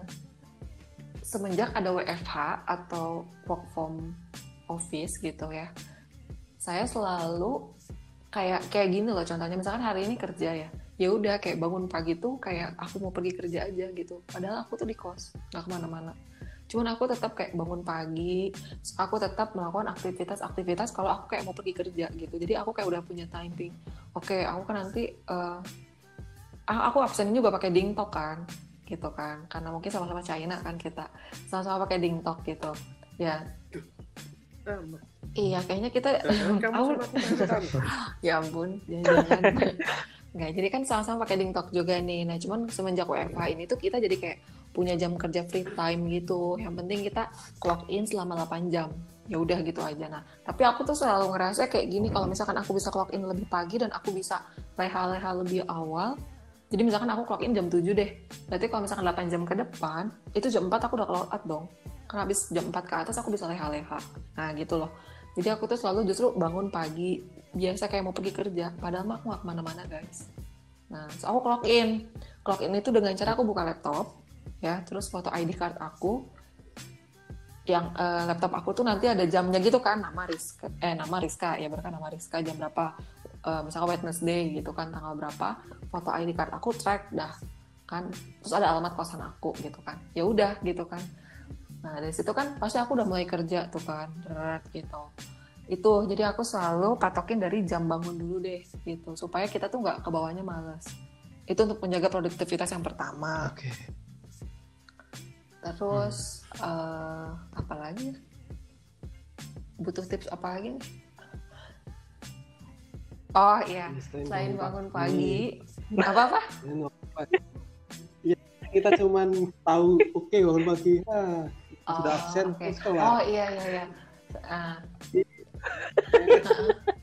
semenjak ada WFH atau work from office gitu ya. Saya selalu kayak kayak gini loh contohnya. Misalkan hari ini kerja ya ya udah kayak bangun pagi tuh kayak aku mau pergi kerja aja gitu. Padahal aku tuh di kos nggak ke mana-mana. Cuman aku tetap kayak bangun pagi aku tetap melakukan aktivitas-aktivitas kalau aku kayak mau pergi kerja gitu. Jadi aku kayak udah punya timing oke aku kan nanti uh, aku absen juga pakai dingtok kan gitu kan. Karena mungkin sama-sama China kan kita. Sama-sama pakai dingtok gitu. Ya Iya, kayaknya kita kamu ya ampun, jangan-jangan. Nggak, jadi kan sama-sama pakai dingtok juga nih. Nah, cuman semenjak WFH ini tuh kita jadi kayak punya jam kerja free time gitu. Yang penting kita clock in selama 8 jam. Ya udah gitu aja. Nah, tapi aku tuh selalu ngerasa kayak gini kalau misalkan aku bisa clock in lebih pagi dan aku bisa leha-leha lebih awal. Jadi misalkan aku clock in jam 7 deh. Berarti kalau misalkan 8 jam ke depan, itu jam 4 aku udah clock out dong. Karena habis jam 4 ke atas aku bisa leha-leha. Nah, gitu loh. Jadi aku tuh selalu justru bangun pagi biasa kayak mau pergi kerja. Padahal mah aku gak ke mana-mana guys. Nah so aku clock in. Clock in itu dengan cara aku buka laptop ya. Terus foto ID card aku. Yang uh, laptop aku tuh nanti ada jamnya gitu kan nama Rizka. Eh nama Rizka. Ya berarti nama Rizka jam berapa. Uh, misalnya Wednesday gitu kan tanggal berapa. Foto ID card aku track dah kan. Terus ada alamat kosan aku gitu kan. Ya udah gitu kan Nah dari situ kan pasti aku udah mulai kerja tuh kan, berat gitu. Itu jadi aku selalu patokin dari jam bangun dulu deh gitu, supaya kita tuh nggak ke bawahnya males. Itu untuk menjaga produktivitas yang pertama. Oke. Okay. Terus hmm. uh, apa lagi? Butuh tips apa lagi nih? Oh iya, selain bangun pagi, apa apa? Iya, kita cuman tahu oke okay, bangun pagi. Ah, oh, sudah absen okay. oh iya iya iya uh.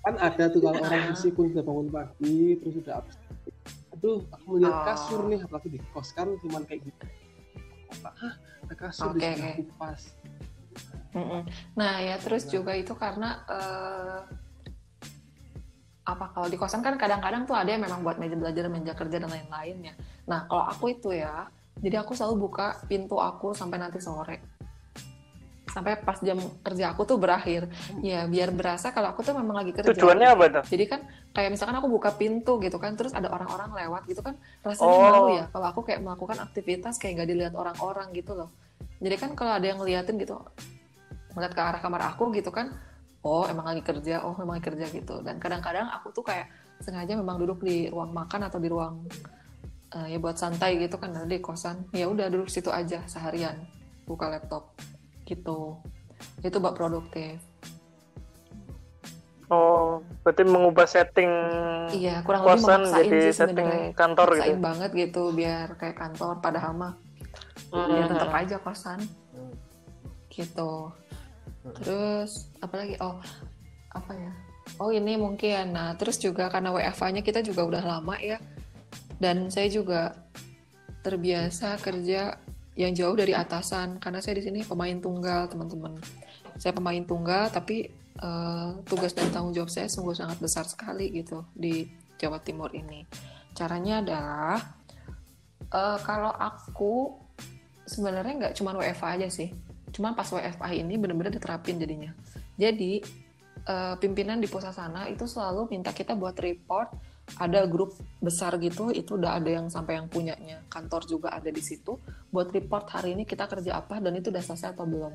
kan ada tuh kalau orang meskipun sudah bangun pagi terus sudah absen aduh aku melihat oh. kasur nih apalagi di kos kan cuman kayak gitu apa Hah, ada kasur okay, di okay. pas Nah ya terus nah. juga itu karena uh, apa kalau di kosan kan kadang-kadang tuh ada yang memang buat meja belajar, meja kerja dan lain-lain ya. Nah kalau aku itu ya, jadi aku selalu buka pintu aku sampai nanti sore sampai pas jam kerja aku tuh berakhir. Ya biar berasa kalau aku tuh memang lagi kerja. Tujuannya apa tuh? Jadi kan kayak misalkan aku buka pintu gitu kan terus ada orang-orang lewat gitu kan rasanya oh. malu ya kalau aku kayak melakukan aktivitas kayak nggak dilihat orang-orang gitu loh. Jadi kan kalau ada yang ngeliatin gitu melihat ke arah kamar aku gitu kan oh emang lagi kerja oh memang lagi kerja gitu. Dan kadang-kadang aku tuh kayak sengaja memang duduk di ruang makan atau di ruang uh, ya buat santai gitu kan ada di kosan. Ya udah duduk situ aja seharian buka laptop gitu itu buat produktif Oh, berarti mengubah setting iya, kurang lebih jadi sih setting kantor gitu. banget gitu biar kayak kantor padahal mah hmm. ya tetap aja kosan. Gitu. Terus apa lagi? Oh, apa ya? Oh, ini mungkin. Nah, terus juga karena WFA-nya kita juga udah lama ya. Dan saya juga terbiasa kerja yang jauh dari atasan karena saya di sini pemain tunggal teman-teman. Saya pemain tunggal tapi uh, tugas dan tanggung jawab saya sungguh sangat besar sekali gitu di Jawa Timur ini. Caranya adalah uh, kalau aku sebenarnya nggak cuma WFA aja sih. Cuma pas WFA ini benar-benar diterapin jadinya. Jadi uh, pimpinan di pusat sana itu selalu minta kita buat report ada grup besar gitu itu udah ada yang sampai yang punyanya. Kantor juga ada di situ. Buat report hari ini kita kerja apa dan itu udah selesai atau belum?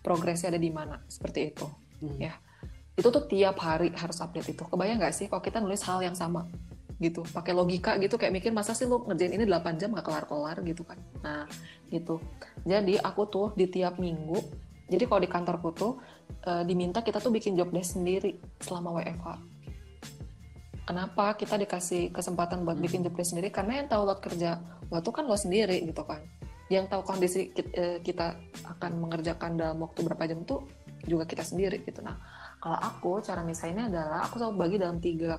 Progresnya ada di mana? Seperti itu. Hmm. ya. Itu tuh tiap hari harus update itu. Kebayang nggak sih kalau kita nulis hal yang sama? Gitu. Pakai logika gitu kayak mikir masa sih lu ngerjain ini 8 jam gak kelar-kelar? Gitu kan. Nah gitu. Jadi aku tuh di tiap minggu jadi kalau di kantorku tuh e, diminta kita tuh bikin job desk sendiri selama WFH kenapa kita dikasih kesempatan buat bikin job sendiri karena yang tahu load kerja waktu kan lo sendiri gitu kan yang tahu kondisi eh, kita akan mengerjakan dalam waktu berapa jam itu juga kita sendiri gitu nah kalau aku cara misalnya adalah aku selalu bagi dalam tiga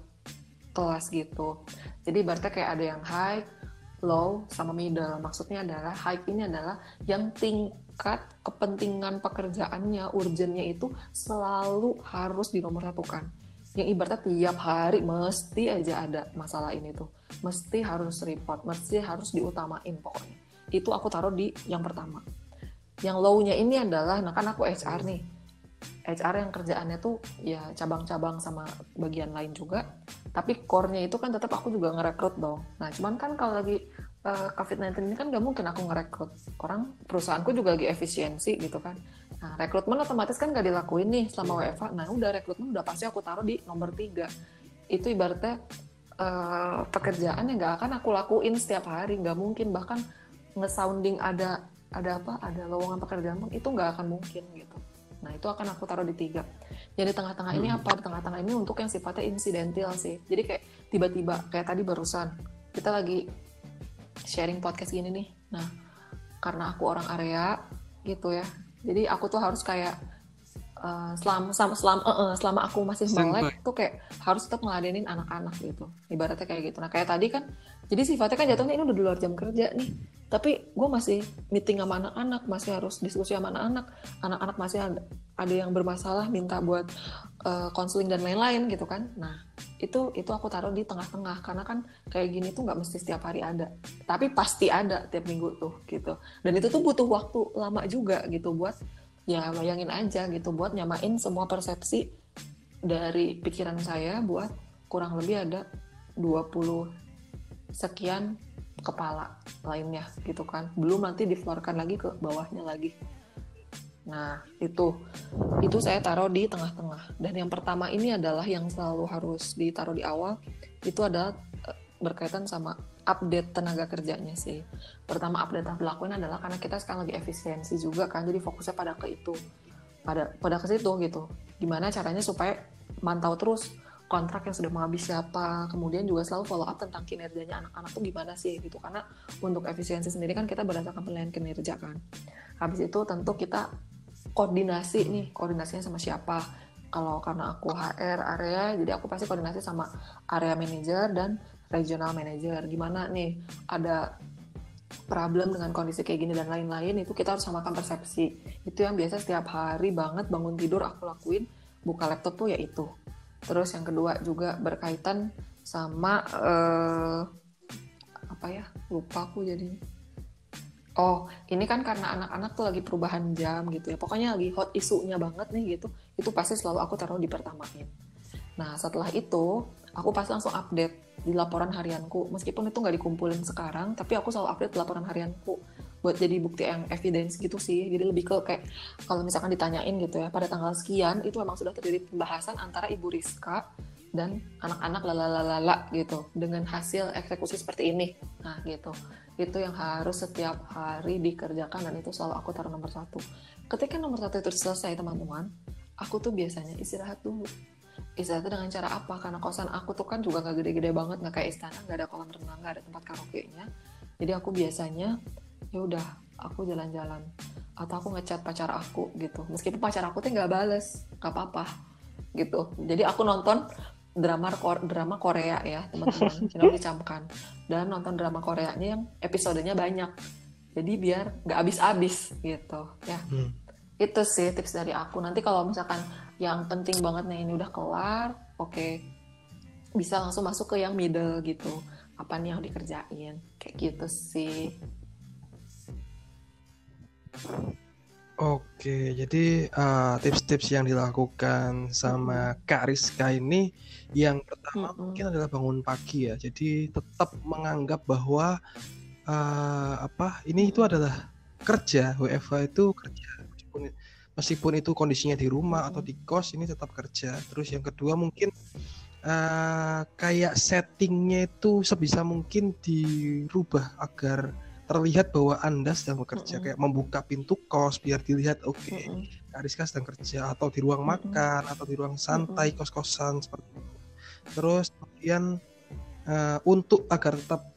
kelas gitu. Jadi berarti kayak ada yang high, low, sama middle. Maksudnya adalah high ini adalah yang tingkat kepentingan pekerjaannya, urgennya itu selalu harus dinomoratukan. Yang ibaratnya tiap hari mesti aja ada masalah ini tuh. Mesti harus report, mesti harus diutamain pokoknya. Itu aku taruh di yang pertama. Yang low-nya ini adalah, nah kan aku HR nih HR yang kerjaannya tuh ya cabang-cabang sama bagian lain juga tapi core-nya itu kan tetap aku juga ngerekrut dong nah cuman kan kalau lagi uh, eh, COVID-19 ini kan gak mungkin aku ngerekrut orang perusahaanku juga lagi efisiensi gitu kan nah rekrutmen otomatis kan gak dilakuin nih selama WFA nah udah rekrutmen udah pasti aku taruh di nomor tiga itu ibaratnya uh, pekerjaan yang gak akan aku lakuin setiap hari nggak mungkin bahkan nge-sounding ada ada apa ada lowongan pekerjaan itu nggak akan mungkin gitu Nah, itu akan aku taruh di tiga. Jadi tengah-tengah ini hmm. apa? Di tengah-tengah ini untuk yang sifatnya insidental sih. Jadi kayak tiba-tiba, kayak tadi barusan, kita lagi sharing podcast gini nih. Nah, karena aku orang area gitu ya. Jadi aku tuh harus kayak uh, selama selama selama, uh, uh, selama aku masih melek tuh kayak harus tetap ngeladenin anak-anak gitu. Ibaratnya kayak gitu. Nah, kayak tadi kan jadi sifatnya kan jatuhnya ini udah di luar jam kerja nih tapi gue masih meeting sama anak-anak masih harus diskusi sama anak-anak anak-anak masih ada, ada yang bermasalah minta buat konseling uh, dan lain-lain gitu kan. Nah itu itu aku taruh di tengah-tengah. Karena kan kayak gini tuh nggak mesti setiap hari ada. Tapi pasti ada tiap minggu tuh gitu. Dan itu tuh butuh waktu lama juga gitu buat ya bayangin aja gitu buat nyamain semua persepsi dari pikiran saya buat kurang lebih ada 20 sekian kepala lainnya gitu kan. Belum nanti diflorkan lagi ke bawahnya lagi nah itu. Itu saya taruh di tengah-tengah. Dan yang pertama ini adalah yang selalu harus ditaruh di awal. Itu adalah eh, berkaitan sama update tenaga kerjanya sih. Pertama update yang dilakuin adalah karena kita sekarang lagi efisiensi juga kan jadi fokusnya pada ke itu. Pada pada ke situ gitu. Gimana caranya supaya mantau terus kontrak yang sudah mau habis siapa. Kemudian juga selalu follow up tentang kinerjanya anak-anak tuh gimana sih gitu. Karena untuk efisiensi sendiri kan kita berdasarkan penilaian kinerja kan. Habis itu tentu kita koordinasi nih koordinasinya sama siapa kalau karena aku HR area jadi aku pasti koordinasi sama area manager dan regional manager gimana nih ada problem dengan kondisi kayak gini dan lain-lain itu kita harus samakan persepsi itu yang biasa setiap hari banget bangun tidur aku lakuin buka laptop tuh ya itu Terus yang kedua juga berkaitan sama uh, apa ya? Lupa aku jadi. Oh, ini kan karena anak-anak tuh lagi perubahan jam gitu ya. Pokoknya lagi hot isunya banget nih gitu. Itu pasti selalu aku taruh di pertamain. Nah, setelah itu aku pasti langsung update di laporan harianku. Meskipun itu nggak dikumpulin sekarang, tapi aku selalu update laporan harianku buat jadi bukti yang evidence gitu sih jadi lebih ke kayak kalau misalkan ditanyain gitu ya pada tanggal sekian itu memang sudah terjadi pembahasan antara ibu Rizka dan anak-anak lalalalala gitu dengan hasil eksekusi seperti ini. Nah gitu. Itu yang harus setiap hari dikerjakan dan itu selalu aku taruh nomor satu. Ketika nomor satu itu selesai teman-teman aku tuh biasanya istirahat dulu. Istirahat dengan cara apa? Karena kosan aku tuh kan juga nggak gede-gede banget nggak kayak istana nggak ada kolam renang nggak ada tempat karaoke nya jadi aku biasanya ya udah aku jalan-jalan. Atau aku ngechat pacar aku gitu. Meskipun pacar aku tuh nggak bales nggak apa-apa gitu. Jadi aku nonton drama drama Korea ya teman-teman. Channel dicamkan dan nonton drama Koreanya yang episodenya banyak. Jadi biar nggak habis-habis gitu ya. Hmm. itu sih tips dari aku. Nanti kalau misalkan yang penting banget nih ini udah kelar oke. Okay. bisa langsung masuk ke yang middle gitu. Apa nih yang dikerjain? Kayak gitu sih Oke, jadi uh, tips-tips yang dilakukan sama Kak Rizka ini yang pertama mm -hmm. mungkin adalah bangun pagi ya. Jadi tetap menganggap bahwa uh, apa ini itu adalah kerja, WFH itu kerja meskipun meskipun itu kondisinya di rumah mm -hmm. atau di kos ini tetap kerja. Terus yang kedua mungkin uh, kayak settingnya itu sebisa mungkin dirubah agar terlihat bahwa anda sedang bekerja mm -hmm. kayak membuka pintu kos biar dilihat oke okay, mm -hmm. Kariska sedang kerja atau di ruang mm -hmm. makan atau di ruang santai mm -hmm. kos-kosan seperti itu terus kemudian uh, untuk agar tetap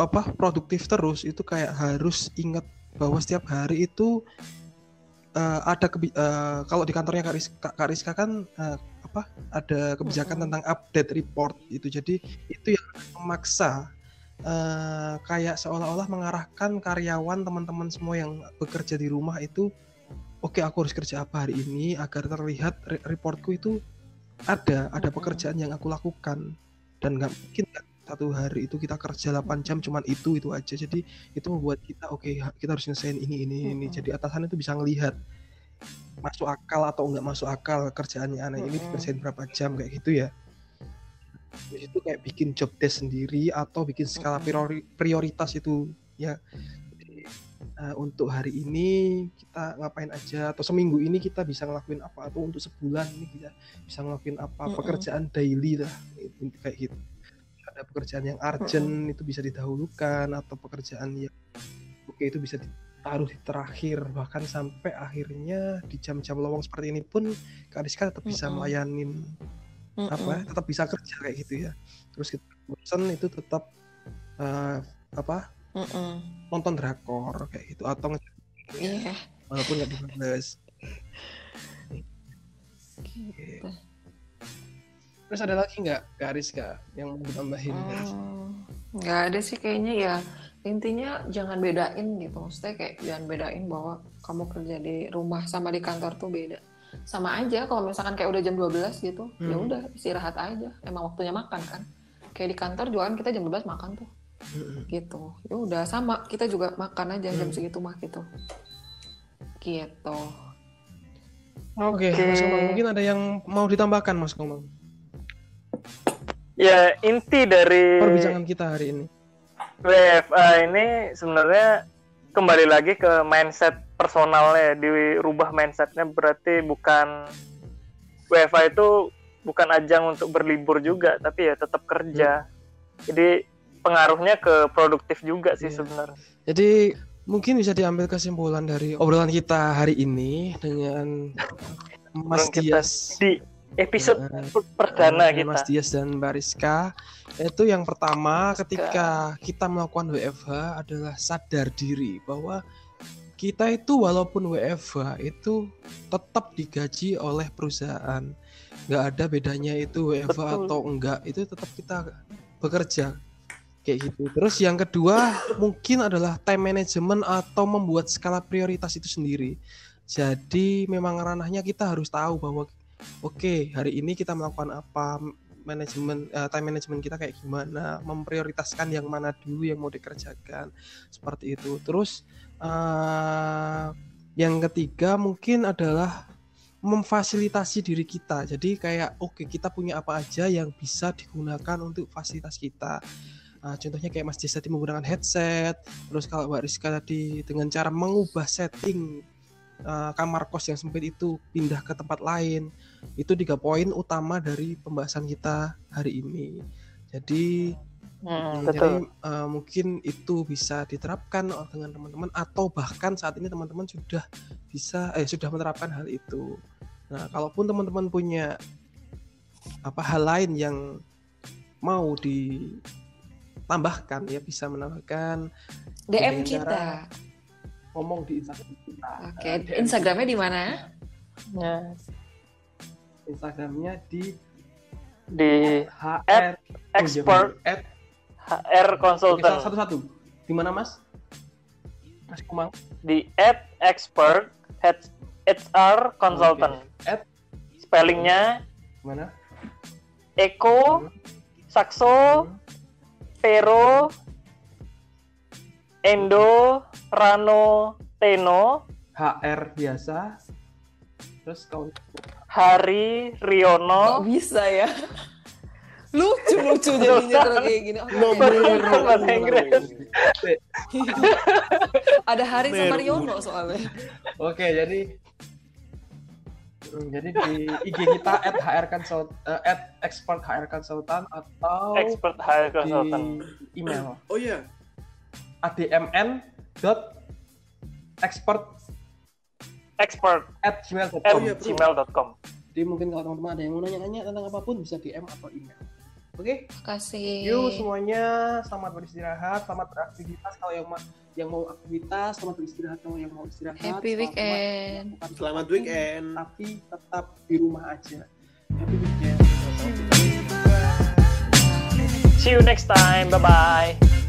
apa produktif terus itu kayak harus ingat bahwa setiap hari itu uh, ada kebi uh, kalau di kantornya Kak Rizka, Kak Rizka kan uh, apa ada kebijakan mm -hmm. tentang update report itu jadi itu yang memaksa uh, kayak seolah-olah mengarahkan karyawan teman-teman semua yang bekerja di rumah itu oke okay, aku harus kerja apa hari ini agar terlihat re reportku itu ada ada pekerjaan yang aku lakukan. Dan nggak mungkin satu hari itu kita kerja 8 jam cuman itu itu aja. Jadi itu membuat kita oke okay, kita harus nyelesain ini ini ini. Jadi atasan itu bisa ngelihat masuk akal atau nggak masuk akal kerjaannya aneh ini dikerjain berapa jam? Kayak gitu ya di situ kayak bikin job desk sendiri atau bikin skala priori, prioritas itu ya. Jadi, uh, untuk hari ini kita ngapain aja atau seminggu ini kita bisa ngelakuin apa atau untuk sebulan ini kita bisa ngelakuin apa pekerjaan daily lah kayak gitu. Ada pekerjaan yang urgent itu bisa didahulukan atau pekerjaan yang oke okay, itu bisa ditaruh di terakhir. Bahkan sampai akhirnya di jam-jam lowong seperti ini pun Kak Rizka tetap bisa melayanin mm apa tetap bisa kerja kayak gitu ya terus kita bosan itu tetap uh, apa mm -hmm. nonton drakor kayak gitu atau yeah. walaupun nggak dibales gitu. Terus ada lagi nggak Kak Rizka yang mau ditambahin? Hmm, nggak ada sih kayaknya ya. Intinya jangan bedain gitu. Maksudnya kayak jangan bedain bahwa kamu kerja di rumah sama di kantor tuh beda. Sama aja kalau misalkan kayak udah jam 12 gitu, ya hmm. ya udah istirahat aja. Emang waktunya makan kan. Kayak di kantor jualan kita jam 12 makan tuh. Hmm. Gitu. Ya udah sama, kita juga makan aja hmm. jam segitu mah gitu. Gitu. Oke, okay. Mas Komang mungkin ada yang mau ditambahkan Mas Komang? Ya inti dari perbincangan kita hari ini. WFA ini sebenarnya kembali lagi ke mindset personalnya, dirubah mindsetnya berarti bukan WFA itu bukan ajang untuk berlibur juga, tapi ya tetap kerja. Hmm. Jadi pengaruhnya ke produktif juga sih yeah. sebenarnya. Jadi mungkin bisa diambil kesimpulan dari obrolan kita hari ini dengan Mas Dias. Di episode uh, perdana uh, kita. Mas Dias dan Bariska. Itu yang pertama ketika kita melakukan WFH adalah sadar diri bahwa kita itu walaupun WFH itu tetap digaji oleh perusahaan. Nggak ada bedanya itu WFH Betul. atau enggak, itu tetap kita bekerja kayak gitu. Terus yang kedua mungkin adalah time management atau membuat skala prioritas itu sendiri. Jadi memang ranahnya kita harus tahu bahwa oke okay, hari ini kita melakukan apa? Manajemen uh, time management kita kayak gimana? Memprioritaskan yang mana dulu yang mau dikerjakan seperti itu. Terus uh, yang ketiga mungkin adalah memfasilitasi diri kita. Jadi kayak oke okay, kita punya apa aja yang bisa digunakan untuk fasilitas kita. Uh, contohnya kayak Mas Jesa tadi menggunakan headset terus kalau Mbak Rizka tadi dengan cara mengubah setting uh, kamar kos yang sempit itu pindah ke tempat lain. Itu tiga poin utama dari pembahasan kita hari ini. Jadi Hmm, jadi uh, mungkin itu bisa diterapkan dengan teman-teman atau bahkan saat ini teman-teman sudah bisa eh sudah menerapkan hal itu. Nah, kalaupun teman-teman punya apa hal lain yang mau ditambahkan ya bisa menambahkan DM kita ngomong di Instagram kita. Oke, okay. uh, Instagramnya di mana? Ya. Instagramnya di di HR expert at HR consultant. Satu-satu. Di mana Mas? Mas Kumang. Di at expert HR consultant. Okay. At spellingnya mana? Eko. Sakso. Pero, Endo, Rano, Teno, HR biasa, terus kau Hari Riono. Gak bisa ya. lucu lucu jadinya kalau kayak gini. Oh, bahasa Inggris. Ada Hari sama Riono soalnya. Oke, jadi jadi di IG kita at HR consult uh, at expert HR consultant atau expert HR consultant di email. Oh iya. Yeah admn dot expert expert at gmail.com gmail.com jadi mungkin kalau teman-teman ada yang mau nanya-nanya tentang apa pun bisa DM atau email Oke. Okay? Kasih. Yuk semuanya selamat beristirahat, selamat beraktivitas kalau yang yang mau aktivitas, selamat beristirahat kalau yang mau istirahat. Happy weekend. Selamat weekend. Tapi tetap di rumah aja. Happy weekend. See you next time. Bye bye.